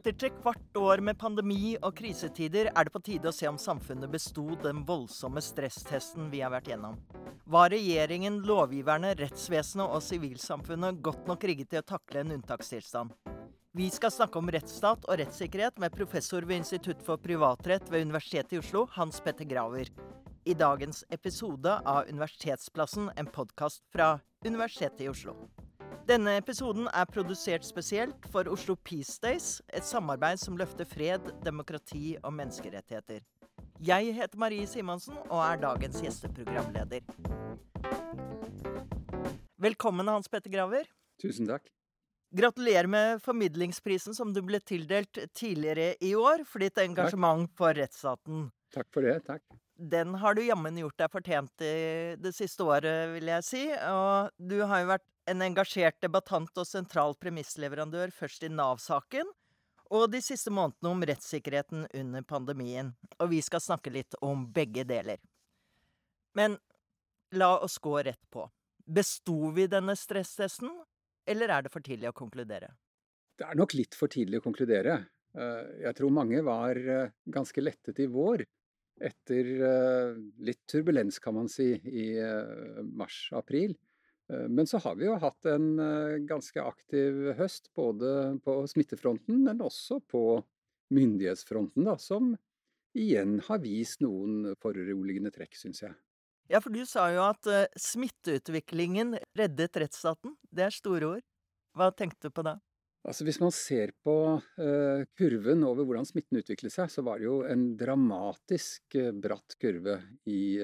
Etter hvert år med pandemi og krisetider er det på tide å se om samfunnet besto den voldsomme stresstesten vi har vært gjennom. Var regjeringen, lovgiverne, rettsvesenet og sivilsamfunnet godt nok rigget til å takle en unntakstilstand? Vi skal snakke om rettsstat og rettssikkerhet med professor ved Institutt for privatrett ved Universitetet i Oslo, Hans Petter Graver. I dagens episode av Universitetsplassen, en podkast fra Universitetet i Oslo. Denne episoden er produsert spesielt for Oslo Peace Days, et samarbeid som løfter fred, demokrati og menneskerettigheter. Jeg heter Marie Simonsen og er dagens gjesteprogramleder. Velkommen, Hans Petter Graver. Tusen takk. Gratulerer med formidlingsprisen som du ble tildelt tidligere i år for ditt engasjement takk. for rettsstaten. Takk for det. Takk. Den har du jammen gjort deg fortjent i det siste året, vil jeg si. Og du har jo vært en engasjert debattant og sentral premissleverandør først i Nav-saken, og de siste månedene om rettssikkerheten under pandemien. Og vi skal snakke litt om begge deler. Men la oss gå rett på. Besto vi denne stresstesten, eller er det for tidlig å konkludere? Det er nok litt for tidlig å konkludere. Eh, jeg tror mange var eh, ganske lettet i vår. Etter eh, litt turbulens, kan man si, i mars-april. Men så har vi jo hatt en ganske aktiv høst, både på smittefronten, men også på myndighetsfronten, da, som igjen har vist noen foruroligende trekk, syns jeg. Ja, for du sa jo at uh, smitteutviklingen reddet rettsstaten. Det er store ord. Hva tenkte du på da? Altså Hvis man ser på uh, kurven over hvordan smitten utviklet seg, så var det jo en dramatisk uh, bratt kurve i,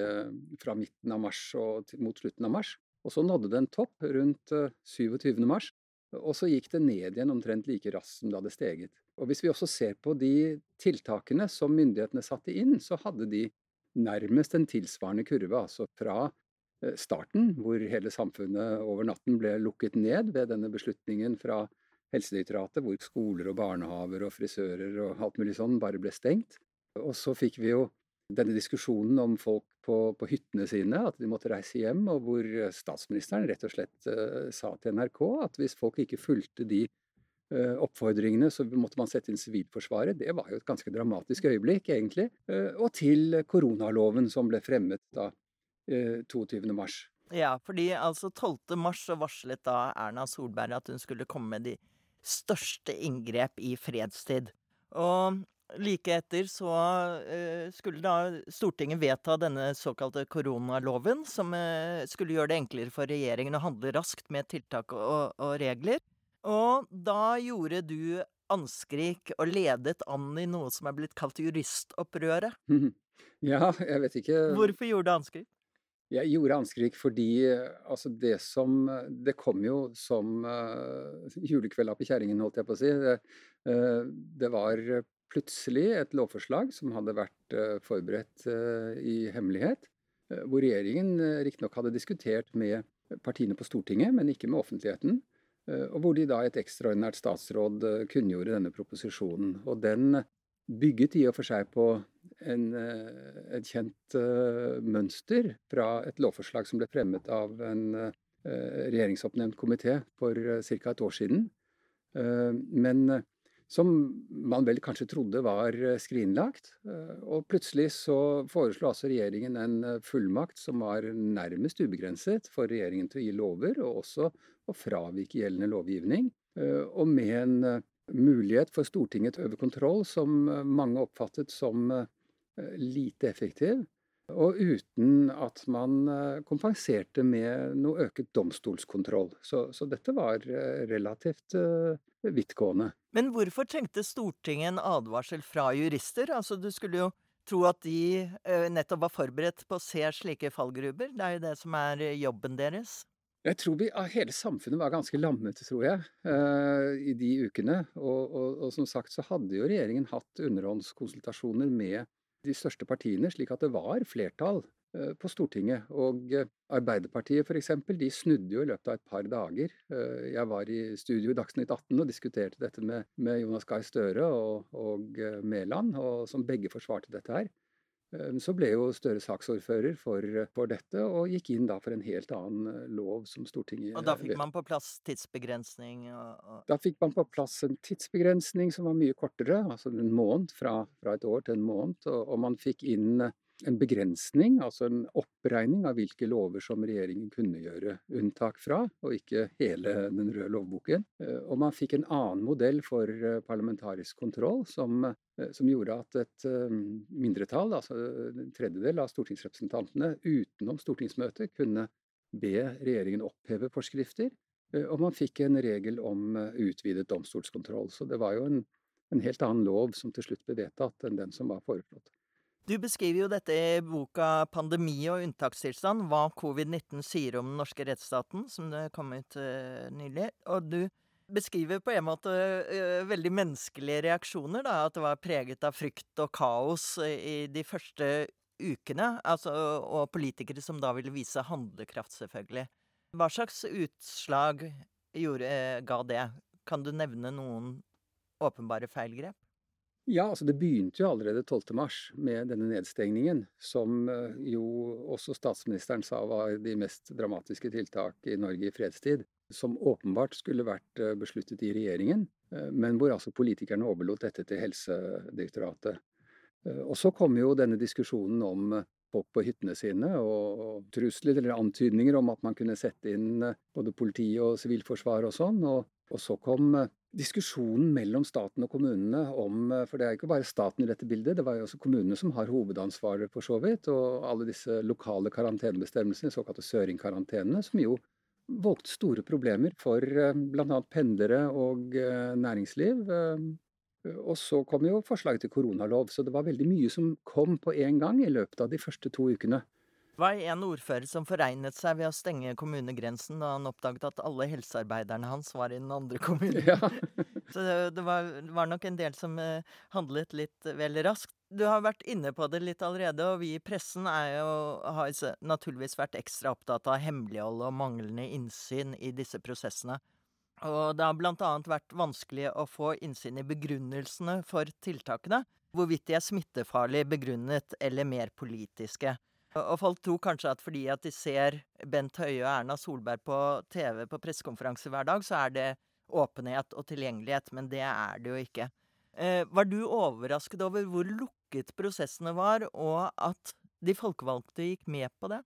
fra midten av mars og til, mot slutten av mars. Og så nådde det en topp rundt 27. mars, og så gikk det ned igjen omtrent like raskt som det hadde steget. Og Hvis vi også ser på de tiltakene som myndighetene satte inn, så hadde de nærmest en tilsvarende kurve. Altså fra eh, starten, hvor hele samfunnet over natten ble lukket ned ved denne beslutningen fra Helsedirektoratet, hvor skoler og barnehaver og frisører og alt mulig sånn bare ble stengt. Og så fikk vi jo denne diskusjonen om folk på, på hyttene sine, at de måtte reise hjem, og hvor statsministeren rett og slett uh, sa til NRK at hvis folk ikke fulgte de uh, oppfordringene, så måtte man sette inn Sivilforsvaret. Det var jo et ganske dramatisk øyeblikk, egentlig. Uh, og til koronaloven som ble fremmet da 22. Eh, mars. Ja, fordi altså 12. mars varslet da Erna Solberg at hun skulle komme med de største inngrep i fredstid. Og like etter så skulle da Stortinget vedta denne såkalte koronaloven, som skulle gjøre det enklere for regjeringen å handle raskt med tiltak og, og regler. Og da gjorde du anskrik og ledet an i noe som er blitt kalt juristopprøret. Ja, jeg vet ikke Hvorfor gjorde du anskrik? Jeg gjorde anskrik fordi altså det som Det kom jo som uh, julekvelda på kjerringen, holdt jeg på å si. Det, uh, det, var plutselig et lovforslag som hadde vært uh, forberedt i hemmelighet. Hvor regjeringen riktignok hadde diskutert med partiene på Stortinget, men ikke med offentligheten. Eh, og hvor de da et ekstraordinært statsråd eh, kunngjorde denne proposisjonen. Og den bygget i og for seg på en, eh, et kjent mønster fra et lovforslag som ble fremmet av en regjeringsoppnevnt komité for ca. et år siden. Men som man vel kanskje trodde var eh, skrinlagt. Eh, og plutselig så foreslo altså regjeringen en eh, fullmakt som var nærmest ubegrenset for regjeringen til å gi lover, og også å fravike gjeldende lovgivning. Og med en mulighet for Stortinget til å øve kontroll som mange oppfattet som lite effektiv. Og uten at man kompenserte med noe øket domstolskontroll. Så, så dette var relativt vidtgående. Men hvorfor trengte Stortinget en advarsel fra jurister? Altså, Du skulle jo tro at de uh, nettopp var forberedt på å se slike fallgruber. Det er jo det som er eh, jobben deres. Jeg tror vi, Hele samfunnet var ganske lammet, tror jeg, uh, i de ukene. Og, og, og, som sagt så hadde jo regjeringen hatt underhåndskonsultasjoner med de største partiene, slik at det var flertall Eh, på Stortinget. Og Arbeiderpartiet Arbeiderpartiet f.eks. de snudde jo i løpet av et par dager. Eh, jeg var i studio i Dagsnytt 18 og diskuterte dette med, med Jonas Gahr Støre og, og Mæland, som begge forsvarte dette her. Eh, så ble jo Støre saksordfører for, for, dette, og gikk inn da for en helt annen eh, lov som Stortinget Og da fikk man på plass tidsbegrensning? Og, og... Da fikk man på plass en tidsbegrensning som var mye kortere, altså en måned, fra, fra et år til en måned. Og, og man fikk inn en begrensning, altså en oppregning av hvilke lover som regjeringen kunne gjøre unntak fra, og ikke hele den røde lovboken. Eh, og man fikk en annen modell for eh, parlamentarisk kontroll, som, eh, som gjorde at et mindretall, altså en tredjedel av stortingsrepresentantene utenom stortingsmøtet, kunne be regjeringen oppheve forskrifter. Og man fikk en regel om utvidet domstolskontroll. Så det var jo en, en helt annen lov som til slutt ble vedtatt enn den som var foreslått. Du beskriver jo dette i boka 'Pandemi og unntakstilstand', hva covid-19 sier om den norske rettsstaten, som det kom ut uh, nylig. Og du beskriver på en måte uh, veldig menneskelige reaksjoner, da. At det var preget av frykt og kaos i de første ukene. Altså, og politikere som da ville vise handlekraft, selvfølgelig. Hva slags utslag gjorde, uh, ga det? Kan du nevne noen åpenbare feilgrep? Ja, altså det begynte jo allerede 12. mars med denne nedstengningen, som eh, jo også statsministeren sa var de mest dramatiske tiltak i Norge i fredstid. Som åpenbart skulle vært eh, besluttet i regjeringen, eh, men hvor altså politikerne overlot dette til Helsedirektoratet. Og så kom jo denne diskusjonen om folk på hyttene sine, og trusler eller antydninger om at man kunne sette inn både politi og sivilforsvar og sånn. Og, og så kom diskusjonen mellom staten og kommunene om eh, For det er ikke bare staten i dette bildet, det var jo også kommunene som har hovedansvaret for så vidt. Og alle disse lokale karantenebestemmelsene, såkalte søringkarantenene, som jo valgte store problemer for eh, bl.a. pendlere og eh, næringsliv. Og så kom jo forslaget til koronalov, så det var veldig mye som kom på en gang i løpet av de første to ukene var en ordfører som foregnet seg ved å stenge kommunegrensen da han oppdaget at alle helsearbeiderne hans var i den andre kommunen. Ja. Så det, det, var, det, var, nok en del som uh, handlet litt vel raskt. Du har vært inne på det litt allerede, og vi i pressen jo, har naturligvis vært ekstra opptatt av hemmelighold og manglende innsyn i disse prosessene. Og det har blant annet vært vanskelig å få innsyn i begrunnelsene for tiltakene, hvorvidt de er smittefarlig begrunnet eller mer politiske. Og folk tror kanskje at fordi at de ser Bent Høie og Erna Solberg på TV på pressekonferanse hver dag, så er det åpenhet og tilgjengelighet, men det er det jo ikke. Eh, var du overrasket over hvor lukket prosessene var, og at de folkevalgte gikk med på det?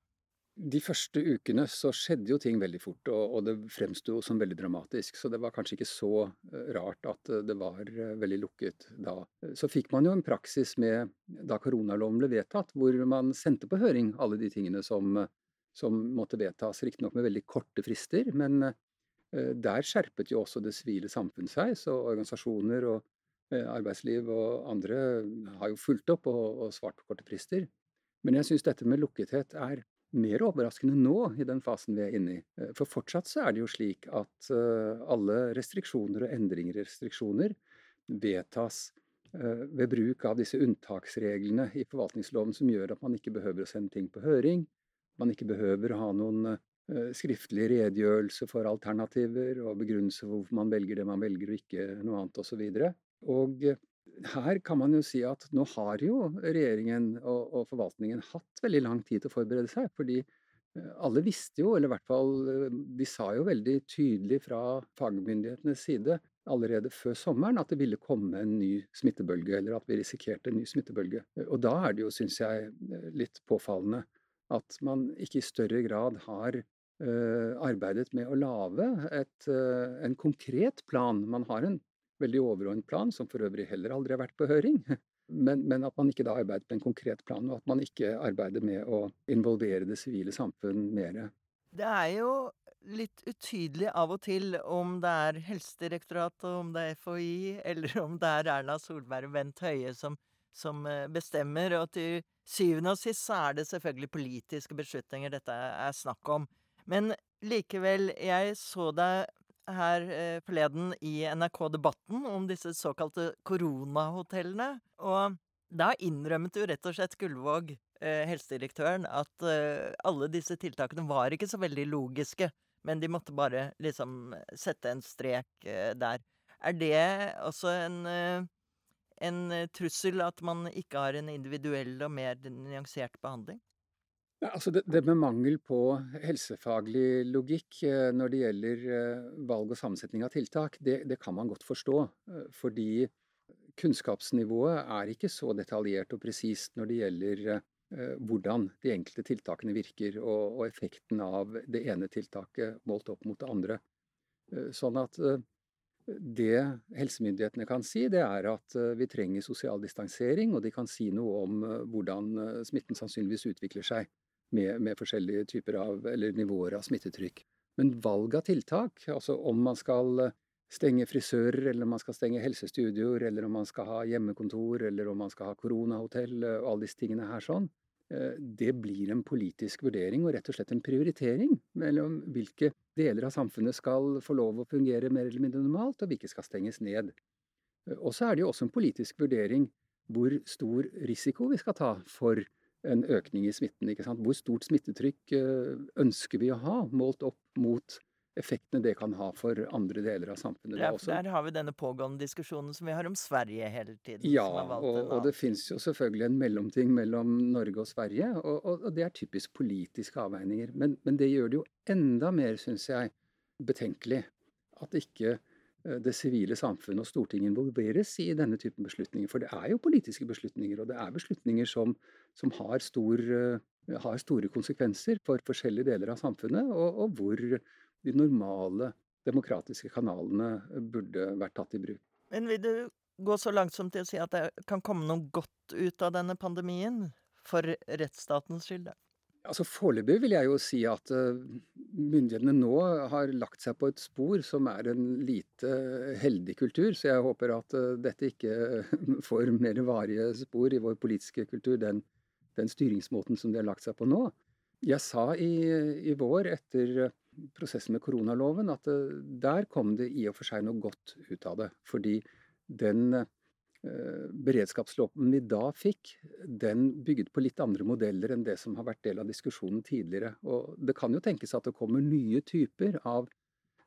De første ukene så skjedde jo ting veldig fort, og, og det fremsto som veldig dramatisk. Så det var kanskje ikke så uh, rart at uh, det var uh, veldig lukket da. Så fikk man jo en praksis med da koronaloven ble vedtatt, hvor man sendte på høring alle de tingene som, som måtte vedtas. Riktignok med veldig korte frister, men der skjerpet jo også det sivile samfunn seg. Så organisasjoner og arbeidsliv og andre har jo fulgt opp og, og svart på korte frister. Men jeg syns dette med lukkethet er mer overraskende nå, i den fasen vi er inne i. Eh, for fortsatt så er det jo slik at uh, alle restriksjoner og endringer i restriksjoner vedtas uh, ved bruk av disse unntaksreglene i forvaltningsloven som gjør at man ikke behøver å sende ting på høring. Man ikke behøver å ha noen skriftlig redegjørelse for alternativer og begrunnelse for hvorfor man velger det man velger og ikke noe annet osv. Og, og her kan man jo si at nå har jo regjeringen og, og, forvaltningen hatt veldig lang tid til å forberede seg. Fordi eh, alle visste jo, eller i hvert fall eh, de sa jo veldig tydelig fra fagmyndighetenes side allerede før sommeren at det ville komme en ny smittebølge, eller at vi risikerte en ny smittebølge. Og da er det jo, syns jeg, litt påfallende at man ikke i større grad har uh, arbeidet med å lage uh, en konkret plan. Man har en veldig overordnet plan, som for øvrig heller aldri har vært på høring. Men, men, at man ikke da arbeider med en konkret plan, og at man ikke arbeider med å involvere det sivile samfunn mer. Det er jo litt utydelig av og til om det er Helsedirektoratet, om det er FHI, eller om det er Erna Solberg og Bent Høie som, som eh, bestemmer. Og til syvende og sist så er det selvfølgelig politiske beslutninger dette er snakk om. Men likevel, jeg så deg her eh, forleden i NRK Debatten om disse såkalte koronahotellene. Og da innrømmet jo rett og slett Gullvåg, eh, helsedirektøren, at eh, alle disse tiltakene var ikke så veldig logiske. Men de måtte bare liksom sette en strek eh, der. Er det også en, en trussel at man ikke har en individuell og mer nyansert behandling? Ja, altså det, det, med mangel på helsefaglig logikk når det gjelder valg og sammensetning av tiltak, det, det kan man godt forstå. Fordi kunnskapsnivået er ikke så detaljert og presist når det gjelder Eh, hvordan de enkelte tiltakene virker, og, og, effekten av det ene tiltaket målt opp mot det andre. Eh, sånn at eh, det helsemyndighetene kan si, det er at vi trenger sosial distansering, og de kan si noe om hvordan smitten sannsynligvis utvikler seg med, med forskjellige typer av, eller nivåer av smittetrykk. Men valg av tiltak, altså om man skal stenge frisører, eller om man skal stenge helsestudioer, eller om man skal ha hjemmekontor, eller om man skal ha koronahotell, og alle disse tingene her sånn, Eh, det blir en politisk vurdering og rett og slett en prioritering mellom hvilke deler av samfunnet skal få lov å fungere mer eller mindre normalt, og hvilke skal stenges ned. Eh, og så er det jo også en politisk vurdering hvor stor risiko vi skal ta for en økning i smitten. Hvor stort smittetrykk eh, ønsker vi å ha, målt opp mot effektene det kan ha for andre deler av samfunnet. Ja, der har vi denne pågående diskusjonen som vi har om Sverige hele tiden. Ja, og, og, det fins jo selvfølgelig en mellomting mellom Norge og Sverige, og, og, og det er typisk politiske avveininger. Men, men, det gjør det jo enda mer, syns jeg, betenkelig at ikke det sivile samfunnet og Stortinget involveres i denne typen beslutninger. For det er jo politiske beslutninger, og det er beslutninger som, som har, stor, eh, har, store konsekvenser for forskjellige deler av samfunnet, og, og hvor de normale demokratiske kanalene burde vært tatt i bruk. Men vil du gå så langt som til å si at det kan komme noe godt ut av denne pandemien? For rettsstatens skyld? Altså Foreløpig vil jeg jo si at uh, myndighetene nå har lagt seg på et spor som er en lite heldig kultur. Så jeg håper at uh, dette ikke får mer varige spor i vår politiske kultur, den, den styringsmåten som de har lagt seg på nå. Jeg sa i, i vår, etter prosessen med koronaloven, at eh, der kom det i og for seg noe godt ut av det. Fordi den eh, beredskapsloven vi da fikk, den bygget på litt andre modeller enn det som har vært del av diskusjonen tidligere. Og det kan jo tenkes at det kommer nye typer av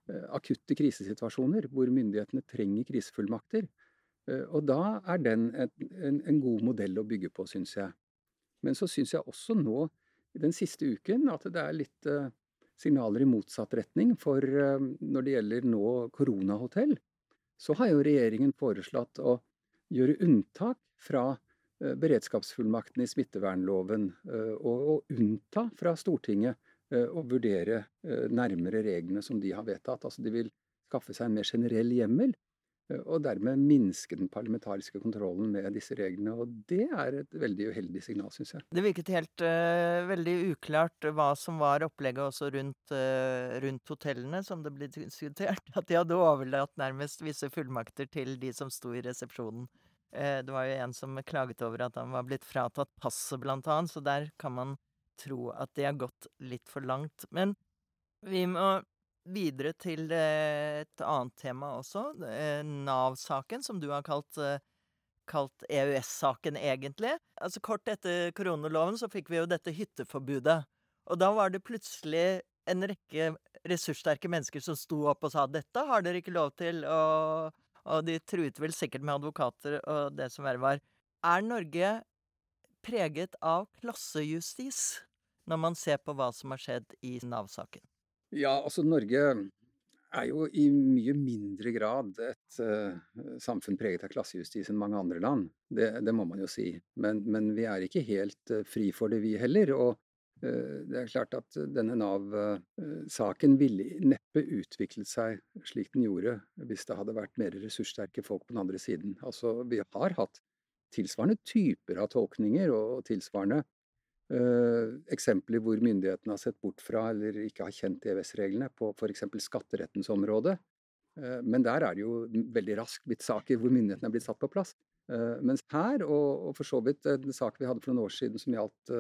eh, akutte krisesituasjoner hvor myndighetene trenger krisefullmakter. Og da er den en, en, en god modell å bygge på, syns jeg. Men så syns jeg også nå, i den siste uken, at det er litt signaler i motsatt retning. For uh, når det gjelder nå koronahotell, så har jo regjeringen foreslått å gjøre unntak fra eh, beredskapsfullmakten i smittevernloven, eh, og, unnta fra Stortinget å vurdere nærmere reglene som de har vedtatt. Altså de vil skaffe seg en mer generell hjemmel og dermed minske den parlamentariske kontrollen med disse reglene. Og det er et veldig uheldig signal, syns jeg. Det virket helt uh, veldig uklart hva som var opplegget også rundt, uh, rundt, hotellene, som det ble diskutert. At de hadde overlatt nærmest visse fullmakter til de som sto i resepsjonen. Uh, det var jo en som klaget over at han var blitt fratatt passet, blant annet, så der kan man tro at det har gått litt for langt. Men vi må videre til eh, et annet tema også. Eh, Nav-saken, som du har kalt, eh, kalt EØS-saken, egentlig. Altså Kort etter koronaloven så fikk vi jo dette hytteforbudet. Og da var det plutselig en rekke ressurssterke mennesker som sto opp og sa dette har dere ikke lov til, og, og de truet vel sikkert med advokater og det som verre var. Er Norge preget av klassejustis når man ser på hva som har skjedd i Nav-saken? Ja, altså Norge er jo i mye mindre grad et uh, samfunn preget av klassejustis enn mange andre land. Det, det må man jo si. Men, men, vi er ikke helt uh, fri for det, vi heller. Og uh, det er klart at denne Nav-saken ville neppe utviklet seg slik den gjorde hvis det hadde vært mer ressurssterke folk på den andre siden. Altså, vi har hatt tilsvarende typer av tolkninger og tilsvarende Uh, eksempler hvor myndighetene har sett bort fra eller ikke har kjent EØS-reglene på f.eks. skatterettens område. Uh, men der er det jo veldig raskt blitt saker hvor myndighetene er blitt satt på plass. Uh, mens her, og, og, for så vidt en sak vi hadde for noen år siden som gjaldt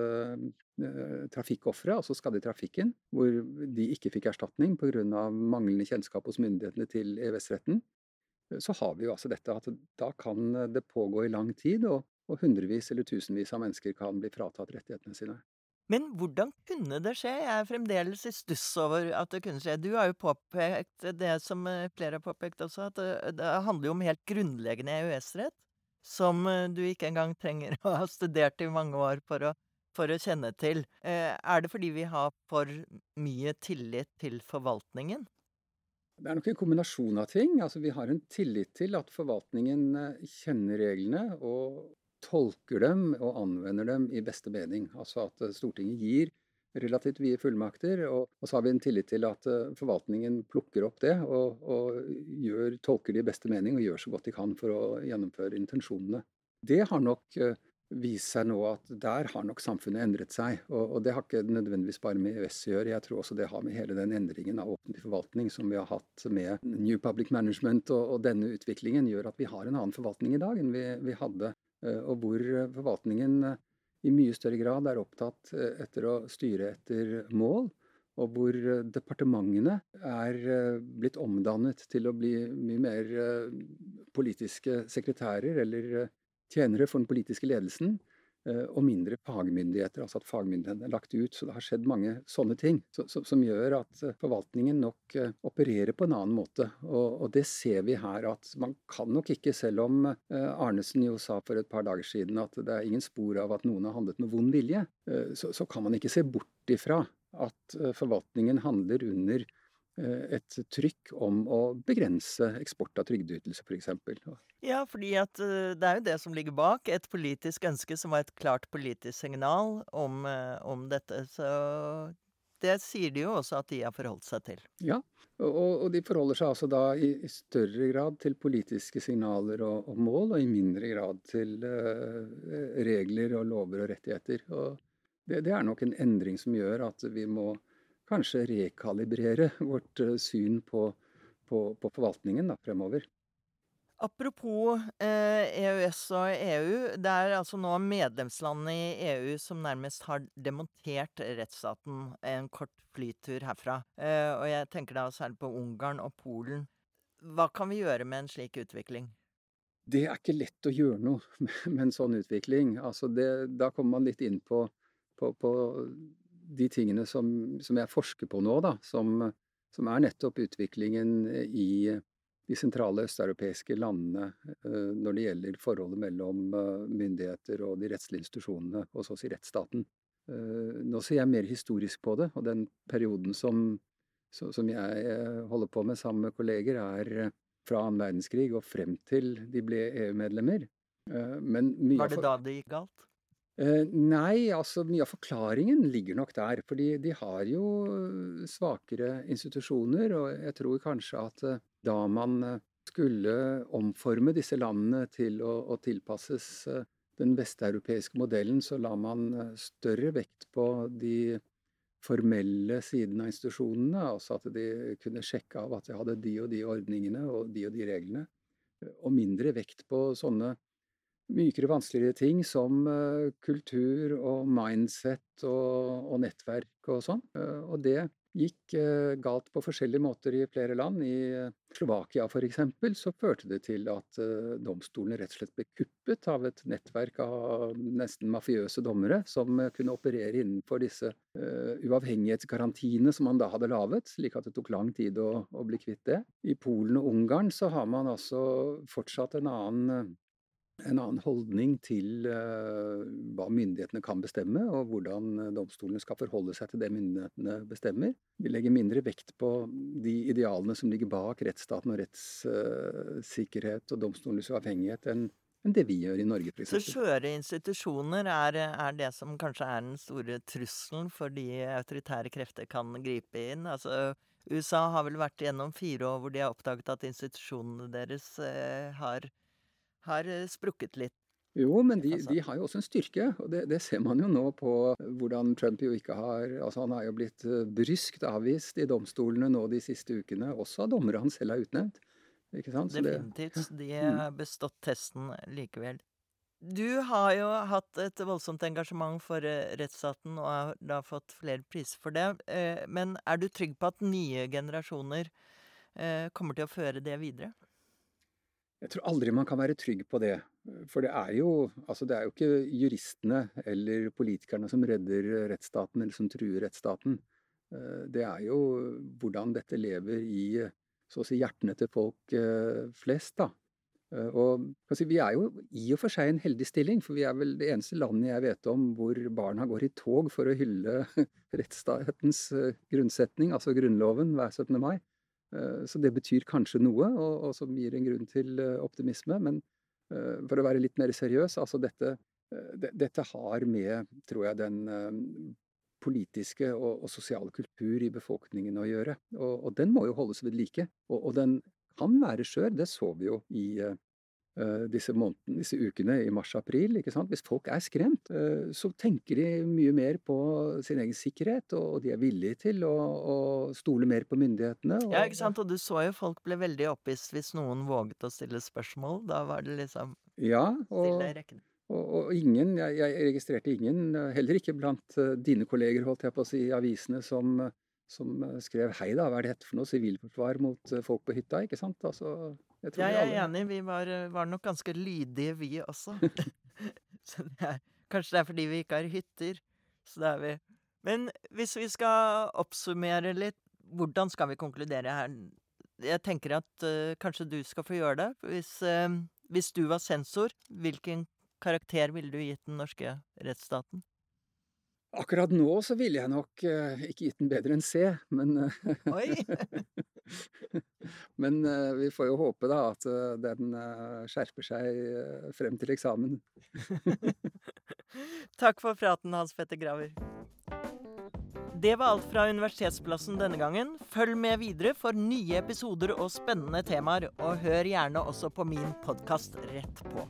trafikkofre, altså skadde i trafikken, hvor de ikke fikk erstatning pga. manglende kjennskap hos myndighetene til EØS-retten, så har vi jo altså dette at da kan det pågå i lang tid. og og hundrevis eller tusenvis av mennesker kan bli fratatt rettighetene sine. Men hvordan kunne det skje? Jeg er fremdeles i stuss over at det kunne skje. Du har jo påpekt det som eh, flere har påpekt også, at det, det handler jo om helt grunnleggende EØS-rett. som du ikke engang trenger å ha studert i mange år for å, for å kjenne til. Er det fordi vi har for mye tillit til forvaltningen? Det er nok en kombinasjon av ting. Altså, vi har en tillit til at forvaltningen kjenner reglene og tolker dem og anvender dem i beste mening. Altså at Stortinget gir relativt vide fullmakter. Og, og, så har vi en tillit til at uh, forvaltningen plukker opp det og, og gjør, tolker det i beste mening og gjør så godt de kan for å gjennomføre intensjonene. Det har nok uh, vist seg nå at der har nok samfunnet endret seg. Og, og det har ikke nødvendigvis bare med EØS å gjøre. Jeg tror også det har med hele den endringen av offentlig forvaltning som vi har hatt med New Public Management og, og denne utviklingen, gjør at vi har en annen forvaltning i dag enn vi, vi hadde. Uh, og hvor forvaltningen i mye større grad er opptatt eh, etter å styre etter mål, og hvor eh, departementene er eh, blitt omdannet til å bli mye mer politiske sekretærer eller tjenere for den politiske ledelsen. Eh, og mindre fagmyndigheter, altså at fagmyndighetene er lagt ut. Så det har skjedd mange sånne ting som gjør at eh, forvaltningen nok eh, opererer på en annen måte. Og, og, det ser vi her at man kan nok ikke, selv om Arnesen jo sa for et par dager siden at det er ingen spor av at noen har handlet med vond vilje, så, så kan man ikke se bort ifra at forvaltningen handler under et trykk om å begrense eksport av trygdeytelser, f.eks. Ja, fordi at eh, det er jo det som ligger bak. Et politisk ønske som var et klart politisk signal om, eh, om dette. Så det sier de jo også at de har forholdt seg til. Ja, og, og de forholder seg altså da i, i, større grad til politiske signaler og, og, mål, og i mindre grad til uh, regler og lover og rettigheter. Og det, det er nok en endring som gjør at vi må kanskje rekalibrere vårt eh, syn på, på, på forvaltningen da, fremover. Apropos eh, EØS og EU. Det er altså nå medlemslandene i EU som nærmest har demontert rettsstaten. En kort flytur herfra. Eh, og jeg tenker da særlig på Ungarn og Polen. Hva kan vi gjøre med en slik utvikling? Det er ikke lett å gjøre noe med en sånn utvikling. Altså det, da kommer man litt inn på, på, på de tingene som, som, jeg forsker på nå, da, som, som, er nettopp utviklingen i de sentrale østeuropeiske landene uh, når det gjelder forholdet mellom myndigheter og de rettslige institusjonene, og så si rettsstaten. Nå ser jeg mer historisk på det, og den perioden som, som jeg holder på med sammen med kolleger, er fra annen verdenskrig og frem til de ble EU-medlemmer. Var det da det gikk galt? Eh, nei, altså mye av forklaringen ligger nok der. Fordi de har jo svakere institusjoner, og jeg tror kanskje at eh, da man eh, skulle omforme disse landene til å, å tilpasses den vesteuropeiske modellen, så la man større vekt på de formelle sidene av institusjonene. Altså at de kunne sjekke av at de hadde de og de ordningene og de og de reglene. Og mindre vekt på sånne mykere, vanskeligere ting som uh, kultur og mindset og, og, nettverk og sånn. Uh, og det gikk uh, galt på forskjellige måter i flere land. I Slovakia f.eks. så førte det til at domstolene rett og slett ble kuppet av et nettverk av nesten mafiøse dommere som kunne operere innenfor disse uavhengighetsgarantiene som man da hadde laget, slik at det tok lang tid å, å bli kvitt det. I Polen og Ungarn så har man altså fortsatt en annen en annen holdning til uh, hva myndighetene kan bestemme, og hvordan eh, domstolene skal forholde seg til det myndighetene bestemmer. Vi legger mindre vekt på de idealene som ligger bak rettsstaten og rettssikkerhet og domstolenes uavhengighet, enn enn det vi gjør i Norge, f.eks. Så skjøre institusjoner er, er, det som kanskje er den store trusselen for de autoritære krefter kan gripe inn? Altså, USA har vel vært gjennom fire år hvor de har oppdaget at institusjonene deres eh, har har eh, sprukket litt. Jo, men de, de, har jo også en styrke, og det, det, ser man jo nå på hvordan Trump jo ikke har Altså han har jo blitt eh, bryskt avvist i domstolene nå de siste ukene, også av dommere han selv har utnevnt. Ikke sant? Definitivt. De mm. har bestått testen likevel. Du har jo hatt et voldsomt engasjement for eh, rettsstaten og har da fått flere priser for det. Men er du trygg på at nye generasjoner kommer til å føre det videre? Jeg tror aldri man kan være trygg på det. For det er jo, altså det er jo ikke juristene eller politikerne som redder rettsstaten, eller som truer rettsstaten. Eh, det er jo hvordan dette lever i så å si hjertene til folk eh, flest, da. Eh, og si, Vi er jo i og for seg en heldig stilling, for vi er vel det eneste landet jeg vet om hvor barna går i tog for å hylle rettsstatens eh, grunnsetning, altså Grunnloven, hver 17. mai. Eh, så det betyr kanskje noe, og, og som gir en grunn til optimisme. Men for å være litt mer seriøs, altså dette, dette har med, tror jeg, den politiske og, og, sosiale kultur i befolkningen å gjøre. Og, og den må jo holdes ved like. Og, og den kan være skjør. Det så vi jo i disse månedene, disse ukene i mars-april. ikke sant? Hvis folk er skremt, uh, så tenker de mye mer på sin egen sikkerhet, og, de er villige til å, å stole mer på myndighetene. Og, ja, ikke sant? Og du så jo folk ble veldig opphisset hvis noen våget å stille spørsmål. Da var det liksom ja, og, stille i. Og, og, ingen, jeg, jeg, registrerte ingen, heller ikke blant dine kolleger, holdt jeg på å si, i avisene, som som eh, skrev 'Hei da, hva er det dette for noe? Sivilforsvar mot eh, folk på hytta', ikke sant? Altså, jeg, jeg er alle... enig, vi var, eh, var, nok ganske lydige, vi også. det er, kanskje det er fordi vi ikke har hytter. Så det er vi. Men hvis vi skal oppsummere litt, hvordan skal vi konkludere her? Jeg tenker at uh, kanskje du skal få gjøre det. Hvis, uh, hvis du var sensor, hvilken karakter ville du gitt den norske rettsstaten? Akkurat nå så ville jeg nok uh, ikke gitt den bedre enn C, men Oi! men uh, vi får jo håpe da at den skjerper seg frem til eksamen. Takk for praten, Hans Petter Graver. Det var alt fra Universitetsplassen denne gangen. Følg med videre for nye episoder og spennende temaer, og hør gjerne også på min podkast Rett på.